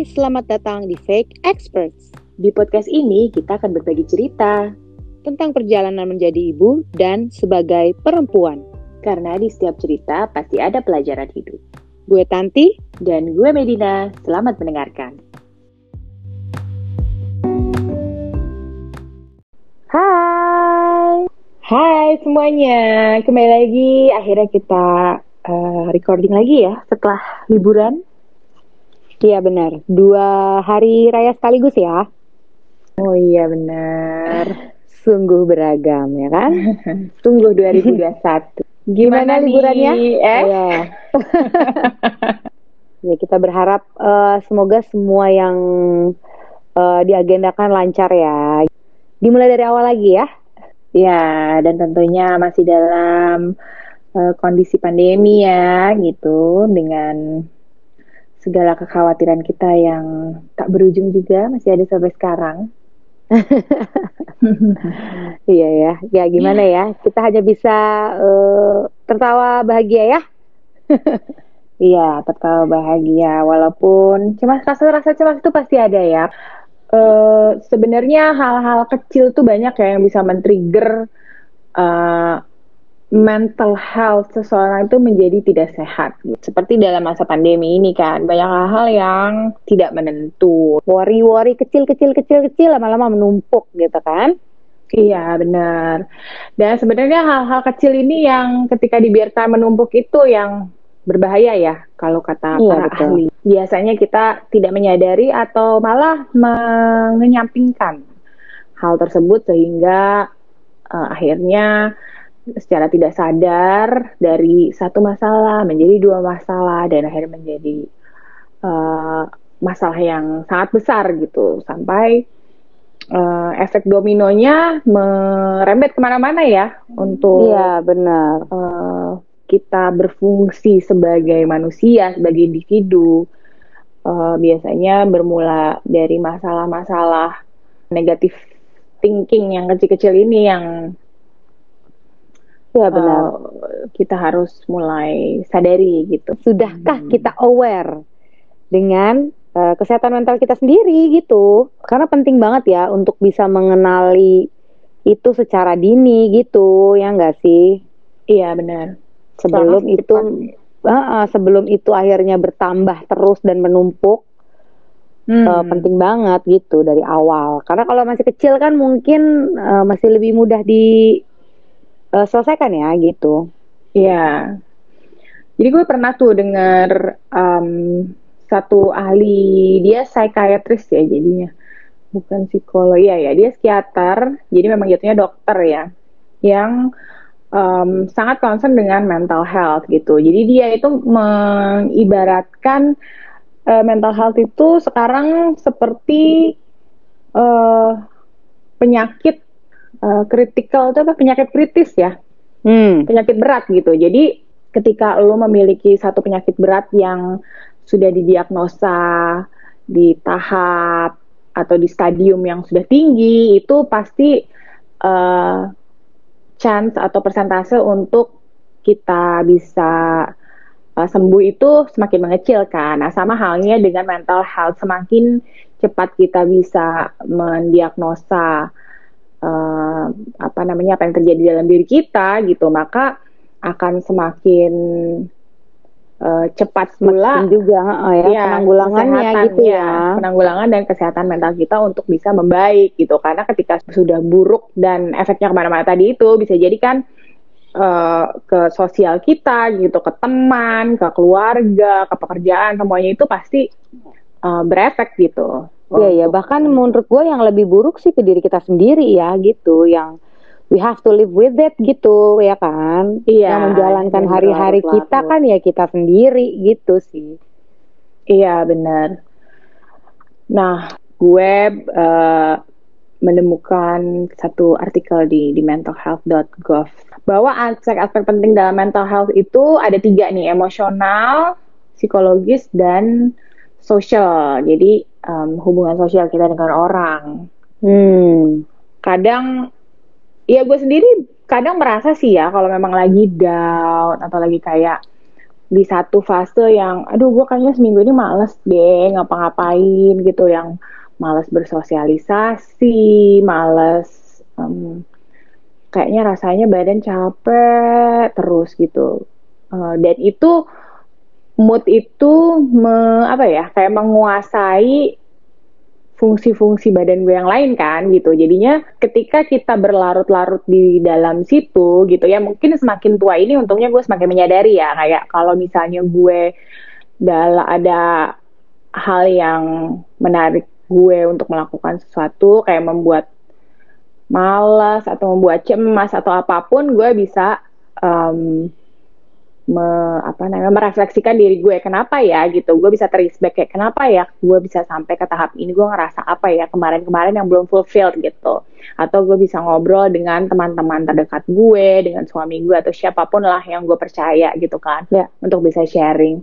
Hai, selamat datang di Fake Experts. Di podcast ini kita akan berbagi cerita tentang perjalanan menjadi ibu dan sebagai perempuan. karena di setiap cerita pasti ada pelajaran hidup. Gue Tanti, Dan gue Medina, selamat mendengarkan. Hai, hai semuanya, kembali lagi. Akhirnya kita eh, recording lagi ya setelah liburan. Iya benar, dua hari raya sekaligus ya. Oh iya benar. Sungguh beragam ya kan? Tunggu 2021. Gimana nih? liburannya? Eh? Ya. ya kita berharap eh, semoga semua yang eh, diagendakan lancar ya. Dimulai dari awal lagi ya. Ya, dan tentunya masih dalam eh, kondisi pandemi ya, gitu, dengan segala kekhawatiran kita yang tak berujung juga masih ada sampai sekarang. Iya ya, ya gimana ya? Kita hanya bisa eh, tertawa bahagia ya. Iya, tertawa bahagia, walaupun cemas rasa-rasa cemas itu pasti ada ya. Eh, sebenarnya hal-hal kecil tuh banyak ya yang bisa men-trigger eh, mental health seseorang itu menjadi tidak sehat. gitu. Seperti dalam masa pandemi ini kan, banyak hal-hal yang tidak menentu. Worry-worry kecil-kecil kecil-kecil lama-lama menumpuk gitu kan? Iya, benar. Dan sebenarnya hal-hal kecil ini yang ketika dibiarkan menumpuk itu yang berbahaya ya, kalau kata Iya, para betul. ahli. Biasanya kita tidak menyadari atau malah mengenyampingkan hal tersebut sehingga eh, akhirnya secara tidak sadar dari satu masalah menjadi dua masalah dan akhirnya menjadi eh, masalah yang sangat besar gitu sampai eh, efek dominonya merembet ke mana-mana ya untuk Iya benar. eh, kita berfungsi sebagai manusia, sebagai individu, eh, biasanya bermula dari masalah-masalah negatif thinking yang kecil-kecil ini yang Iya benar. eh, kita harus mulai sadari gitu. Sudahkah Hmm. kita aware dengan eh, kesehatan mental kita sendiri gitu? Karena penting banget ya untuk bisa mengenali itu secara dini gitu, ya enggak sih? Iya benar. Sebelum Sangat itu. Ah, ah, sebelum itu akhirnya bertambah terus dan menumpuk Hmm. eh, penting banget gitu dari awal karena kalau masih kecil kan mungkin eh, masih lebih mudah diselesaikan ya gitu Iya. Jadi gue pernah tuh dengar em, satu ahli dia psikiatris ya jadinya bukan psikolog ya ya dia psikiater jadi memang jatuhnya dokter ya yang em, sangat concern dengan mental health gitu. Jadi dia itu mengibaratkan eh, mental health itu sekarang seperti eh, penyakit eh, kritikal itu apa penyakit kritis ya hmm penyakit berat gitu. Jadi ketika lo memiliki satu penyakit berat yang sudah didiagnosa di tahap atau di stadium yang sudah tinggi, itu pasti eh, chance atau persentase untuk kita bisa eh, sembuh itu semakin mengecil kan. Nah, sama halnya dengan mental health, semakin cepat kita bisa mendiagnosa eh, apa namanya apa yang terjadi dalam diri kita gitu maka akan semakin eh, cepat pula Semakin juga ah, ya ya, penanggulangannya gitu ya. penanggulangan dan kesehatan mental kita untuk bisa membaik gitu. Karena ketika sudah buruk dan efeknya ke mana-mana tadi itu bisa jadi kan eh, ke sosial kita gitu ke teman ke keluarga ke pekerjaan semuanya itu pasti eh, berefek gitu Iya ya bahkan menurut gue yang lebih buruk sih ke diri kita sendiri ya gitu. Yang we have to live with it gitu ya kan? Iya, yang menjalankan hari-hari kita kan ya kita sendiri gitu sih. Iya benar. Nah, gue eh, menemukan satu artikel di di mentalhealth.gov bahwa aspek-aspek penting dalam mental health itu ada tiga nih, emosional, psikologis, dan sosial. Jadi em, hubungan sosial kita dengan orang. hmm Kadang, ya gue sendiri kadang merasa sih ya kalau memang lagi down atau lagi kayak di satu fase yang aduh gue kayaknya seminggu ini males deh ngapa-ngapain gitu yang males bersosialisasi males um, kayaknya rasanya badan capek terus gitu uh, dan itu mood itu me, apa ya kayak menguasai fungsi-fungsi badan gue yang lain kan gitu. Jadinya ketika kita berlarut-larut di dalam situ gitu ya mungkin semakin tua ini untungnya gue semakin menyadari ya kayak kalau misalnya gue dalam ada hal yang menarik gue untuk melakukan sesuatu kayak membuat malas atau membuat cemas atau apa pun gue bisa um, me, apa namanya merefleksikan diri gue kenapa ya gitu. Gue bisa back kayak kenapa ya gue bisa sampai ke tahap ini? Gue ngerasa apa ya kemarin-kemarin yang belum fulfilled gitu. Atau gue bisa ngobrol dengan teman-teman terdekat gue dengan suami gue atau siapa pun lah yang gue percaya gitu kan ya. untuk bisa sharing.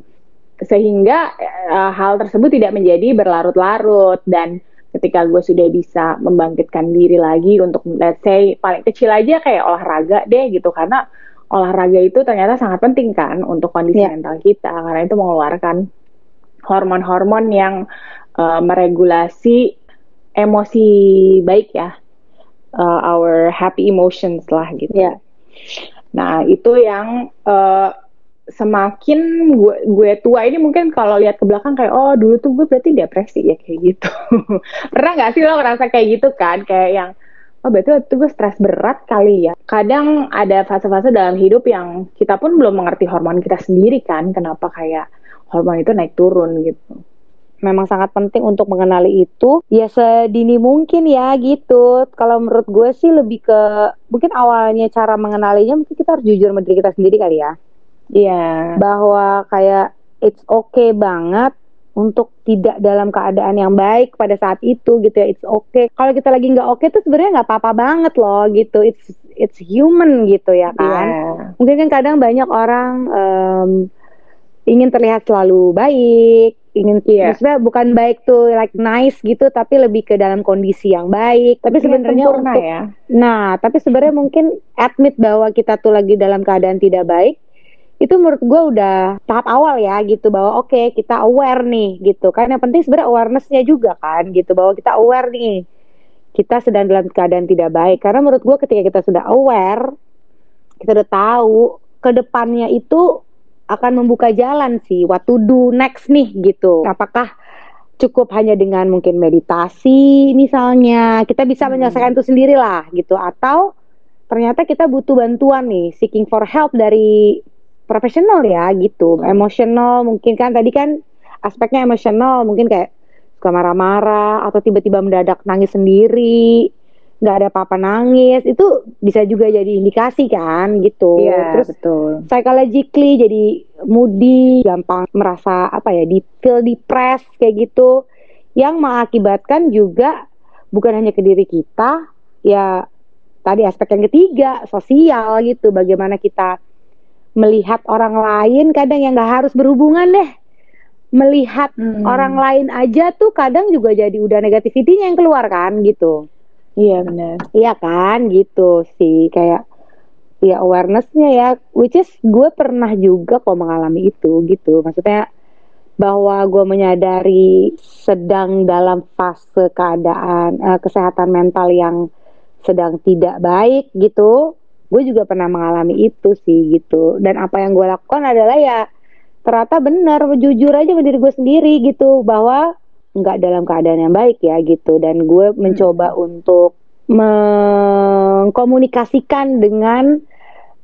Sehingga uh, hal tersebut tidak menjadi berlarut-larut. Dan ketika gue sudah bisa membangkitkan diri lagi untuk let's say paling kecil aja kayak olahraga deh gitu. Karena olahraga itu ternyata sangat penting kan untuk kondisi yeah. mental kita karena itu mengeluarkan hormon-hormon yang uh, meregulasi emosi baik ya uh, our happy emotions lah gitu. Yeah. Nah itu yang uh, semakin gue gue tua ini mungkin kalau lihat ke belakang kayak oh dulu tuh gue berarti depresi ya kayak gitu. Pernah nggak sih lo ngerasa kayak gitu kan kayak yang oh berarti waktu itu gue stres berat kali ya. Kadang ada fase-fase dalam hidup yang kita pun belum mengerti hormon kita sendiri kan, kenapa kayak hormon itu naik turun gitu. Memang sangat penting untuk mengenali itu ya sedini mungkin ya gitu. Kalau menurut gue sih lebih ke mungkin awalnya cara mengenalinya mungkin kita harus jujur sama diri kita sendiri kali ya. Iya. Yeah. Bahwa kayak it's okay banget untuk tidak dalam keadaan yang baik pada saat itu gitu ya it's okay kalau kita lagi nggak oke okay, tuh sebenarnya nggak apa-apa banget loh gitu it's it's human gitu ya kan yeah. mungkin kan kadang banyak orang um, ingin terlihat selalu baik ingin yeah. maksudnya bukan baik tuh like nice gitu tapi lebih ke dalam kondisi yang baik tapi sebenarnya untuk ya. nah tapi sebenarnya mungkin admit bahwa kita tuh lagi dalam keadaan tidak baik itu menurut gue udah tahap awal ya gitu bahwa oke okay, kita aware nih gitu. Kan yang penting sebenarnya awarenessnya juga kan gitu bahwa kita aware nih kita sedang dalam keadaan tidak baik. Karena menurut gue ketika kita sudah aware kita udah tahu ke depannya itu akan membuka jalan sih what to do next nih gitu. Apakah cukup hanya dengan mungkin meditasi misalnya kita bisa hmm. menyelesaikan itu sendiri lah gitu. Atau ternyata kita butuh bantuan nih seeking for help dari profesional ya gitu. Emosional mungkin kan tadi kan aspeknya emosional mungkin kayak suka marah-marah atau tiba-tiba mendadak nangis sendiri nggak ada apa-apa nangis itu bisa juga jadi indikasi kan gitu. Iya, terus betul. psychologically jadi moody gampang merasa apa ya di feel depressed kayak gitu. Yang mengakibatkan juga bukan hanya ke diri kita ya tadi aspek yang ketiga sosial gitu. Bagaimana kita melihat orang lain kadang yang nggak harus berhubungan deh. Melihat hmm. orang lain aja tuh kadang juga jadi udah negativitinya yang keluar kan gitu. Iya benar. Iya kan gitu sih. Kayak ya awarenessnya ya which is gue pernah juga kok mengalami itu gitu. Maksudnya bahwa gue menyadari sedang dalam fase keadaan uh, kesehatan mental yang sedang tidak baik gitu gue juga pernah mengalami itu sih gitu dan apa yang gue lakukan adalah ya ternyata benar jujur aja sama diri gue sendiri gitu bahwa nggak dalam keadaan yang baik ya gitu dan gue hmm. mencoba untuk mengkomunikasikan dengan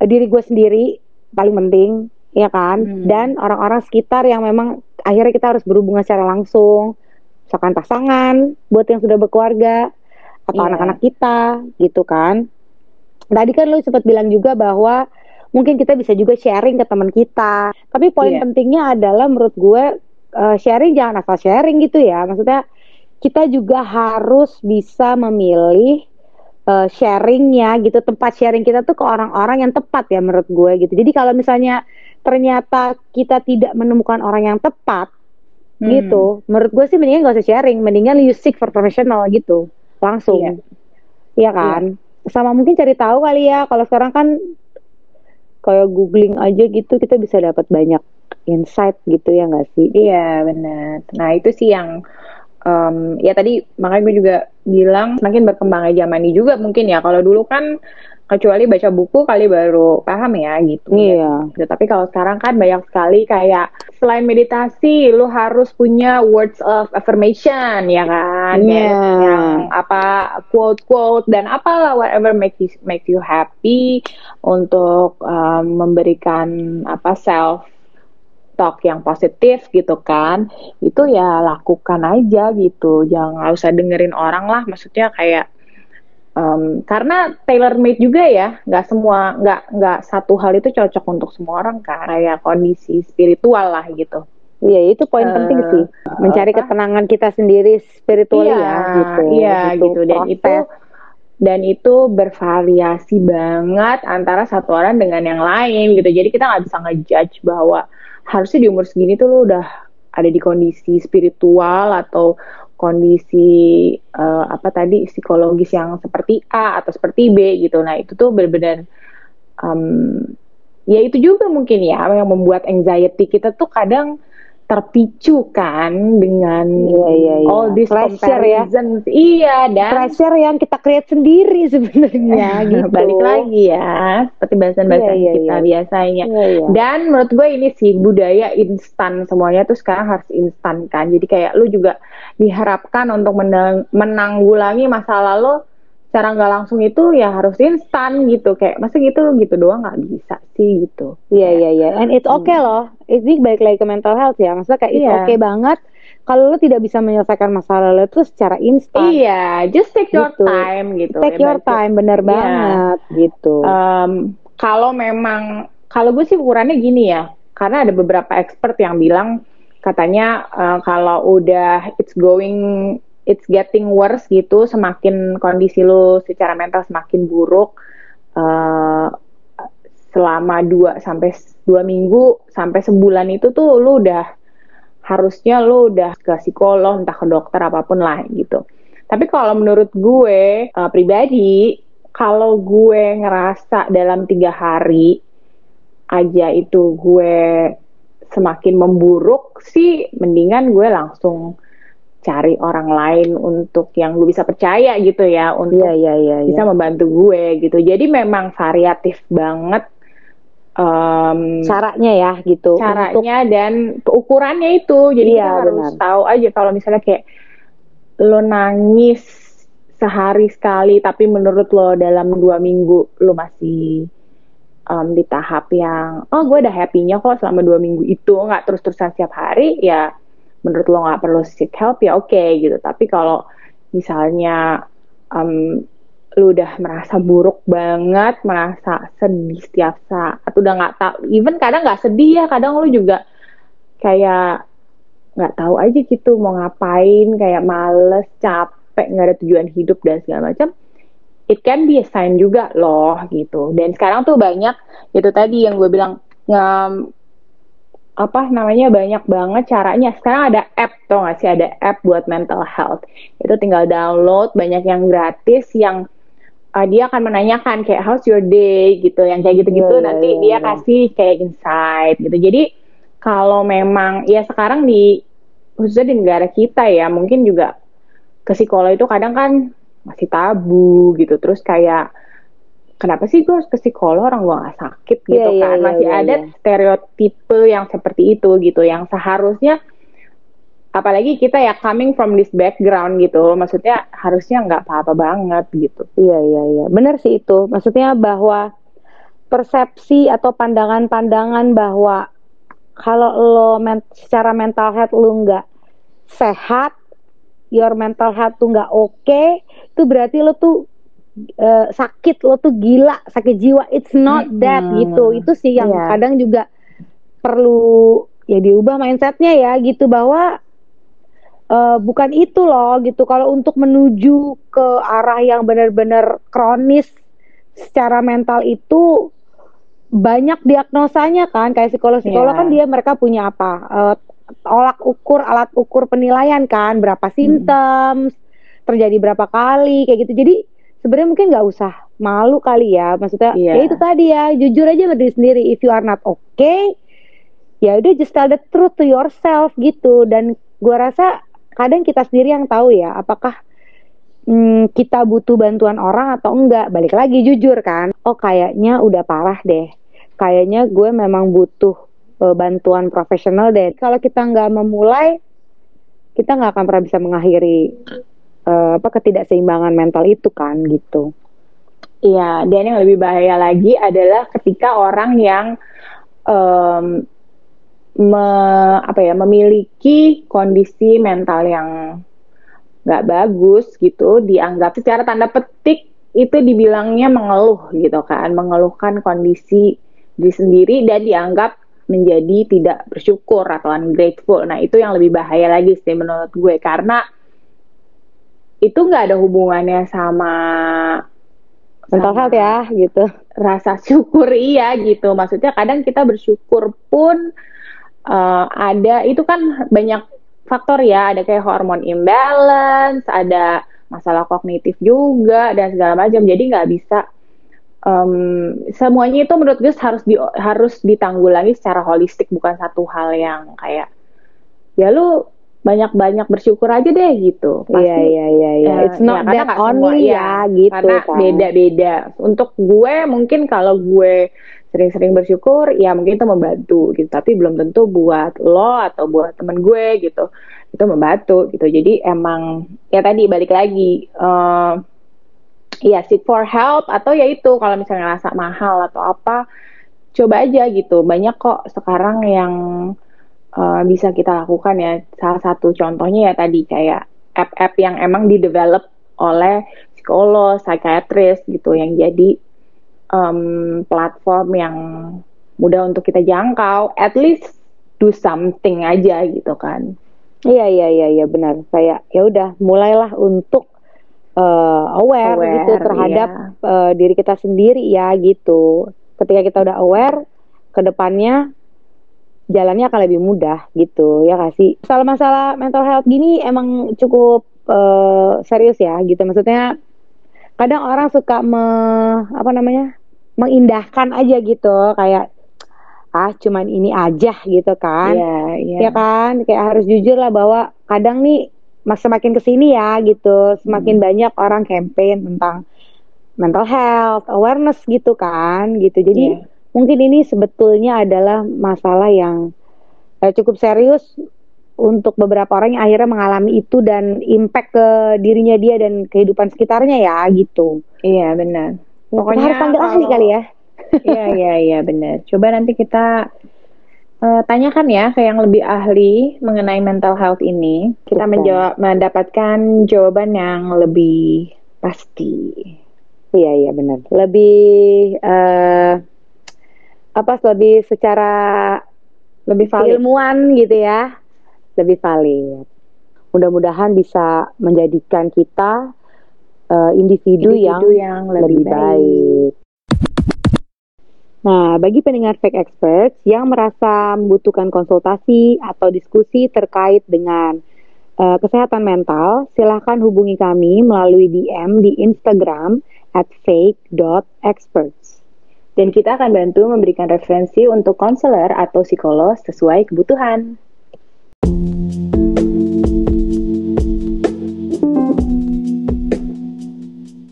diri gue sendiri paling penting ya kan hmm. dan orang-orang sekitar yang memang akhirnya kita harus berhubungan secara langsung misalkan pasangan buat yang sudah berkeluarga atau iya. anak-anak yeah. kita gitu kan Tadi kan lu sempat bilang juga bahwa mungkin kita bisa juga sharing ke teman kita. Tapi poin yeah. pentingnya adalah menurut gue uh, sharing jangan asal sharing gitu ya. Maksudnya kita juga harus bisa memilih uh, sharingnya gitu tempat sharing kita tuh ke orang-orang yang tepat ya menurut gue gitu. Jadi kalau misalnya ternyata kita tidak menemukan orang yang tepat hmm. gitu, menurut gue sih mendingan gak usah sharing, mendingan you seek for professional gitu langsung, iya yeah. kan? Yeah sama mungkin cari tahu kali ya kalau sekarang kan kayak googling aja gitu kita bisa dapat banyak insight gitu ya nggak sih? Iya benar. Nah itu sih yang um, ya tadi makanya gue juga bilang semakin berkembangnya zaman ini juga mungkin ya kalau dulu kan kecuali baca buku kali baru paham ya gitu. Iya. Ya. Tapi kalau sekarang kan banyak sekali kayak selain meditasi, lu harus punya words of affirmation ya kan? Iya. Yang apa quote quote dan apalah whatever make you make you happy untuk um, memberikan apa self talk yang positif gitu kan itu ya lakukan aja gitu jangan usah dengerin orang lah maksudnya kayak um, karena tailor made juga ya nggak semua nggak nggak satu hal itu cocok untuk semua orang kan kayak kondisi spiritual lah gitu Iya itu poin uh, penting sih mencari apa? ketenangan kita sendiri spiritual iya, ya gitu. Iya gitu, gitu. dan proses. itu dan itu bervariasi banget antara satu orang dengan yang lain gitu. Jadi kita nggak bisa ngejudge bahwa harusnya di umur segini tuh lu udah ada di kondisi spiritual atau kondisi uh, apa tadi psikologis yang seperti A atau seperti B gitu. Nah itu tuh benar-benar um, ya itu juga mungkin ya yang membuat anxiety kita tuh kadang terpicu kan dengan iya, iya, iya. all this pressure ya iya dan pressure yang kita create sendiri sebenarnya gitu balik lagi ya seperti bahasan-bahasan iya, iya, kita iya. biasanya iya, iya. dan menurut gue ini sih budaya instan semuanya tuh sekarang harus instan kan jadi kayak lu juga diharapkan untuk menang menanggulangi masa lalu cara nggak langsung itu ya harus instan gitu. Kayak masa gitu gitu doang nggak bisa sih gitu. Iya iya iya. And it's okay hmm. loh. Ini baik lagi ke mental health ya. Maksudnya kayak it's yeah. okay banget kalau lo tidak bisa menyelesaikan masalah lo itu secara instan. Iya just take your gitu. time gitu. Take your time bener yeah. banget gitu. Um, kalau memang kalau gue sih ukurannya gini ya. Karena ada beberapa expert yang bilang katanya uh, kalau udah it's going it's getting worse gitu semakin kondisi lu secara mental semakin buruk uh, selama dua sampai dua minggu sampai sebulan itu tuh lu udah harusnya lu udah ke psikolog entah ke dokter apa pun lah gitu. Tapi kalau menurut gue uh, pribadi kalau gue ngerasa dalam tiga hari aja itu gue semakin memburuk sih mendingan gue langsung cari orang lain untuk yang lu bisa percaya gitu ya untuk yeah, yeah, yeah, bisa membantu gue gitu. Jadi memang variatif banget um, caranya ya gitu. caranya untuk... dan ukurannya itu. Jadi yeah, kita harus benar. tahu aja kalau misalnya kayak lo nangis sehari sekali tapi menurut lo dalam dua minggu lo masih um, di tahap yang oh gue udah happynya kok selama dua minggu itu nggak terus terusan setiap hari ya menurut lo nggak perlu seek help ya oke okay, gitu. Tapi kalau misalnya um, lu udah merasa buruk banget merasa sedih setiap saat udah nggak tahu even kadang nggak sedih ya kadang lu juga kayak nggak tahu aja gitu mau ngapain kayak males capek nggak ada tujuan hidup dan segala macam it can be a sign juga loh gitu. Dan sekarang tuh banyak itu tadi yang gue bilang apa namanya banyak banget caranya. Sekarang ada app tuh nggak sih ada app buat mental health. Itu tinggal download banyak yang gratis yang uh, dia akan menanyakan kayak how's your day gitu, yang kayak gitu-gitu yeah, nanti yeah, dia yeah. kasih kayak insight gitu. Jadi kalau memang ya sekarang di khususnya di negara kita ya mungkin juga ke psikolog itu kadang kan masih tabu gitu. Terus kayak kenapa sih gue harus ke psikolog? Orang gue gak sakit gitu yeah, iya, kan? yeah, masih yeah, ada yeah. stereotipe yang seperti itu gitu yang seharusnya apalagi kita ya coming from this background gitu maksudnya harusnya nggak apa-apa banget gitu. Iya iya iya. Benar sih itu. Maksudnya bahwa persepsi atau pandangan-pandangan bahwa kalau lo men secara mental health lo nggak sehat your mental health tuh nggak oke okay, itu berarti lo tuh uh, sakit lo tuh gila sakit jiwa it's not that hmm. gitu itu sih yang yeah. kadang juga perlu ya diubah mindsetnya ya gitu bahwa uh, bukan itu loh gitu kalau untuk menuju ke arah yang benar-benar kronis secara mental itu banyak diagnosanya kan kayak psikolog-psikolog yeah. kan dia mereka punya apa uh, tolak ukur alat ukur penilaian kan berapa simptom hmm. terjadi berapa kali kayak gitu jadi sebenarnya mungkin nggak usah malu kali ya. Maksudnya yeah. ya itu tadi ya jujur aja berdiri sendiri. If you are not okay ya udah just tell the truth to yourself gitu. Dan gue rasa kadang kita sendiri yang tahu ya apakah hmm, kita butuh bantuan orang atau enggak. Balik lagi jujur kan. Oh kayaknya udah parah deh. Kayaknya gue memang butuh uh, bantuan profesional deh. Kalau kita nggak memulai kita nggak akan pernah bisa mengakhiri uh, apa ketidakseimbangan mental itu kan gitu. Iya, dan yang lebih bahaya lagi adalah ketika orang yang um, me, apa ya memiliki kondisi mental yang nggak bagus gitu dianggap secara tanda petik itu dibilangnya mengeluh gitu kan mengeluhkan kondisi diri sendiri dan dianggap menjadi tidak bersyukur atau ungrateful. Nah itu yang lebih bahaya lagi sih menurut gue karena itu nggak ada hubungannya sama mental health ya gitu. rasa syukur iya gitu. Maksudnya kadang kita bersyukur pun uh, ada itu kan banyak faktor ya. Ada kayak hormon imbalance ada masalah kognitif juga dan segala macam. Jadi nggak bisa um, semuanya itu menurut gue harus di, harus ditanggulangi secara holistik bukan satu hal yang kayak ya lu banyak-banyak bersyukur aja deh gitu. Pasti, iya iya iya iya. It's not ya, that only ya, ya gitu karena kan. beda-beda. Untuk gue mungkin kalau gue sering-sering bersyukur ya mungkin itu membantu gitu tapi belum tentu buat lo atau buat temen gue gitu itu membantu gitu jadi emang ya tadi balik lagi uh, ya seek for help atau ya itu kalau misalnya ngerasa mahal atau apa coba aja gitu banyak kok sekarang yang uh, bisa kita lakukan ya salah satu contohnya ya tadi kayak app-app yang emang di develop oleh psikolog, psikiatris gitu yang jadi um, platform yang mudah untuk kita jangkau, at least do something aja gitu kan. Iya iya iya iya benar. Kayak ya udah mulailah untuk uh, aware, aware gitu terhadap iya. uh, diri kita sendiri ya gitu. Ketika kita udah aware, ke depannya jalannya akan lebih mudah gitu ya kasih. Soal masalah mental health gini emang cukup uh, serius ya gitu. Maksudnya kadang orang suka me, apa namanya mengindahkan aja gitu kayak ah cuman ini aja gitu kan yeah, yeah. ya kan kayak harus jujur lah bahwa kadang nih semakin ke sini ya gitu semakin hmm. banyak orang campaign tentang mental health awareness gitu kan gitu jadi yeah. Mungkin ini sebetulnya adalah masalah yang eh, cukup serius untuk beberapa orang yang akhirnya mengalami itu dan impact ke dirinya dia dan kehidupan sekitarnya ya gitu iya benar Pokoknya harus panggil ahli kali ya. Iya iya iya benar. Coba nanti kita uh, tanyakan ya ke yang lebih ahli mengenai mental health ini. Kita menjawab mendapatkan jawaban yang lebih pasti. Iya iya benar. Lebih uh, apa lebih secara lebih valid. ilmuwan gitu ya. Lebih valid. Mudah-mudahan bisa menjadikan kita uh, individu, individu yang, yang lebih, lebih baik. Nah, bagi pendengar Fake Experts yang merasa membutuhkan konsultasi atau diskusi terkait dengan uh, kesehatan mental, silahkan hubungi kami melalui DM di Instagram at fake.experts dan kita akan bantu memberikan referensi untuk konselor atau psikolog sesuai kebutuhan.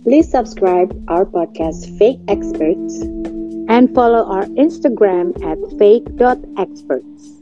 Please subscribe our podcast Fake Experts and follow our Instagram at fake.experts.